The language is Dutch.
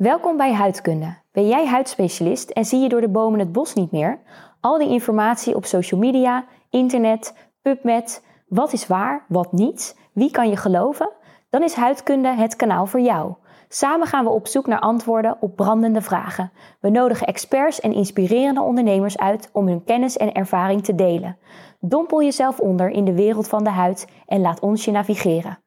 Welkom bij Huidkunde. Ben jij huidspecialist en zie je door de bomen het bos niet meer? Al die informatie op social media, internet, PubMed, wat is waar, wat niet, wie kan je geloven? Dan is Huidkunde het kanaal voor jou. Samen gaan we op zoek naar antwoorden op brandende vragen. We nodigen experts en inspirerende ondernemers uit om hun kennis en ervaring te delen. Dompel jezelf onder in de wereld van de huid en laat ons je navigeren.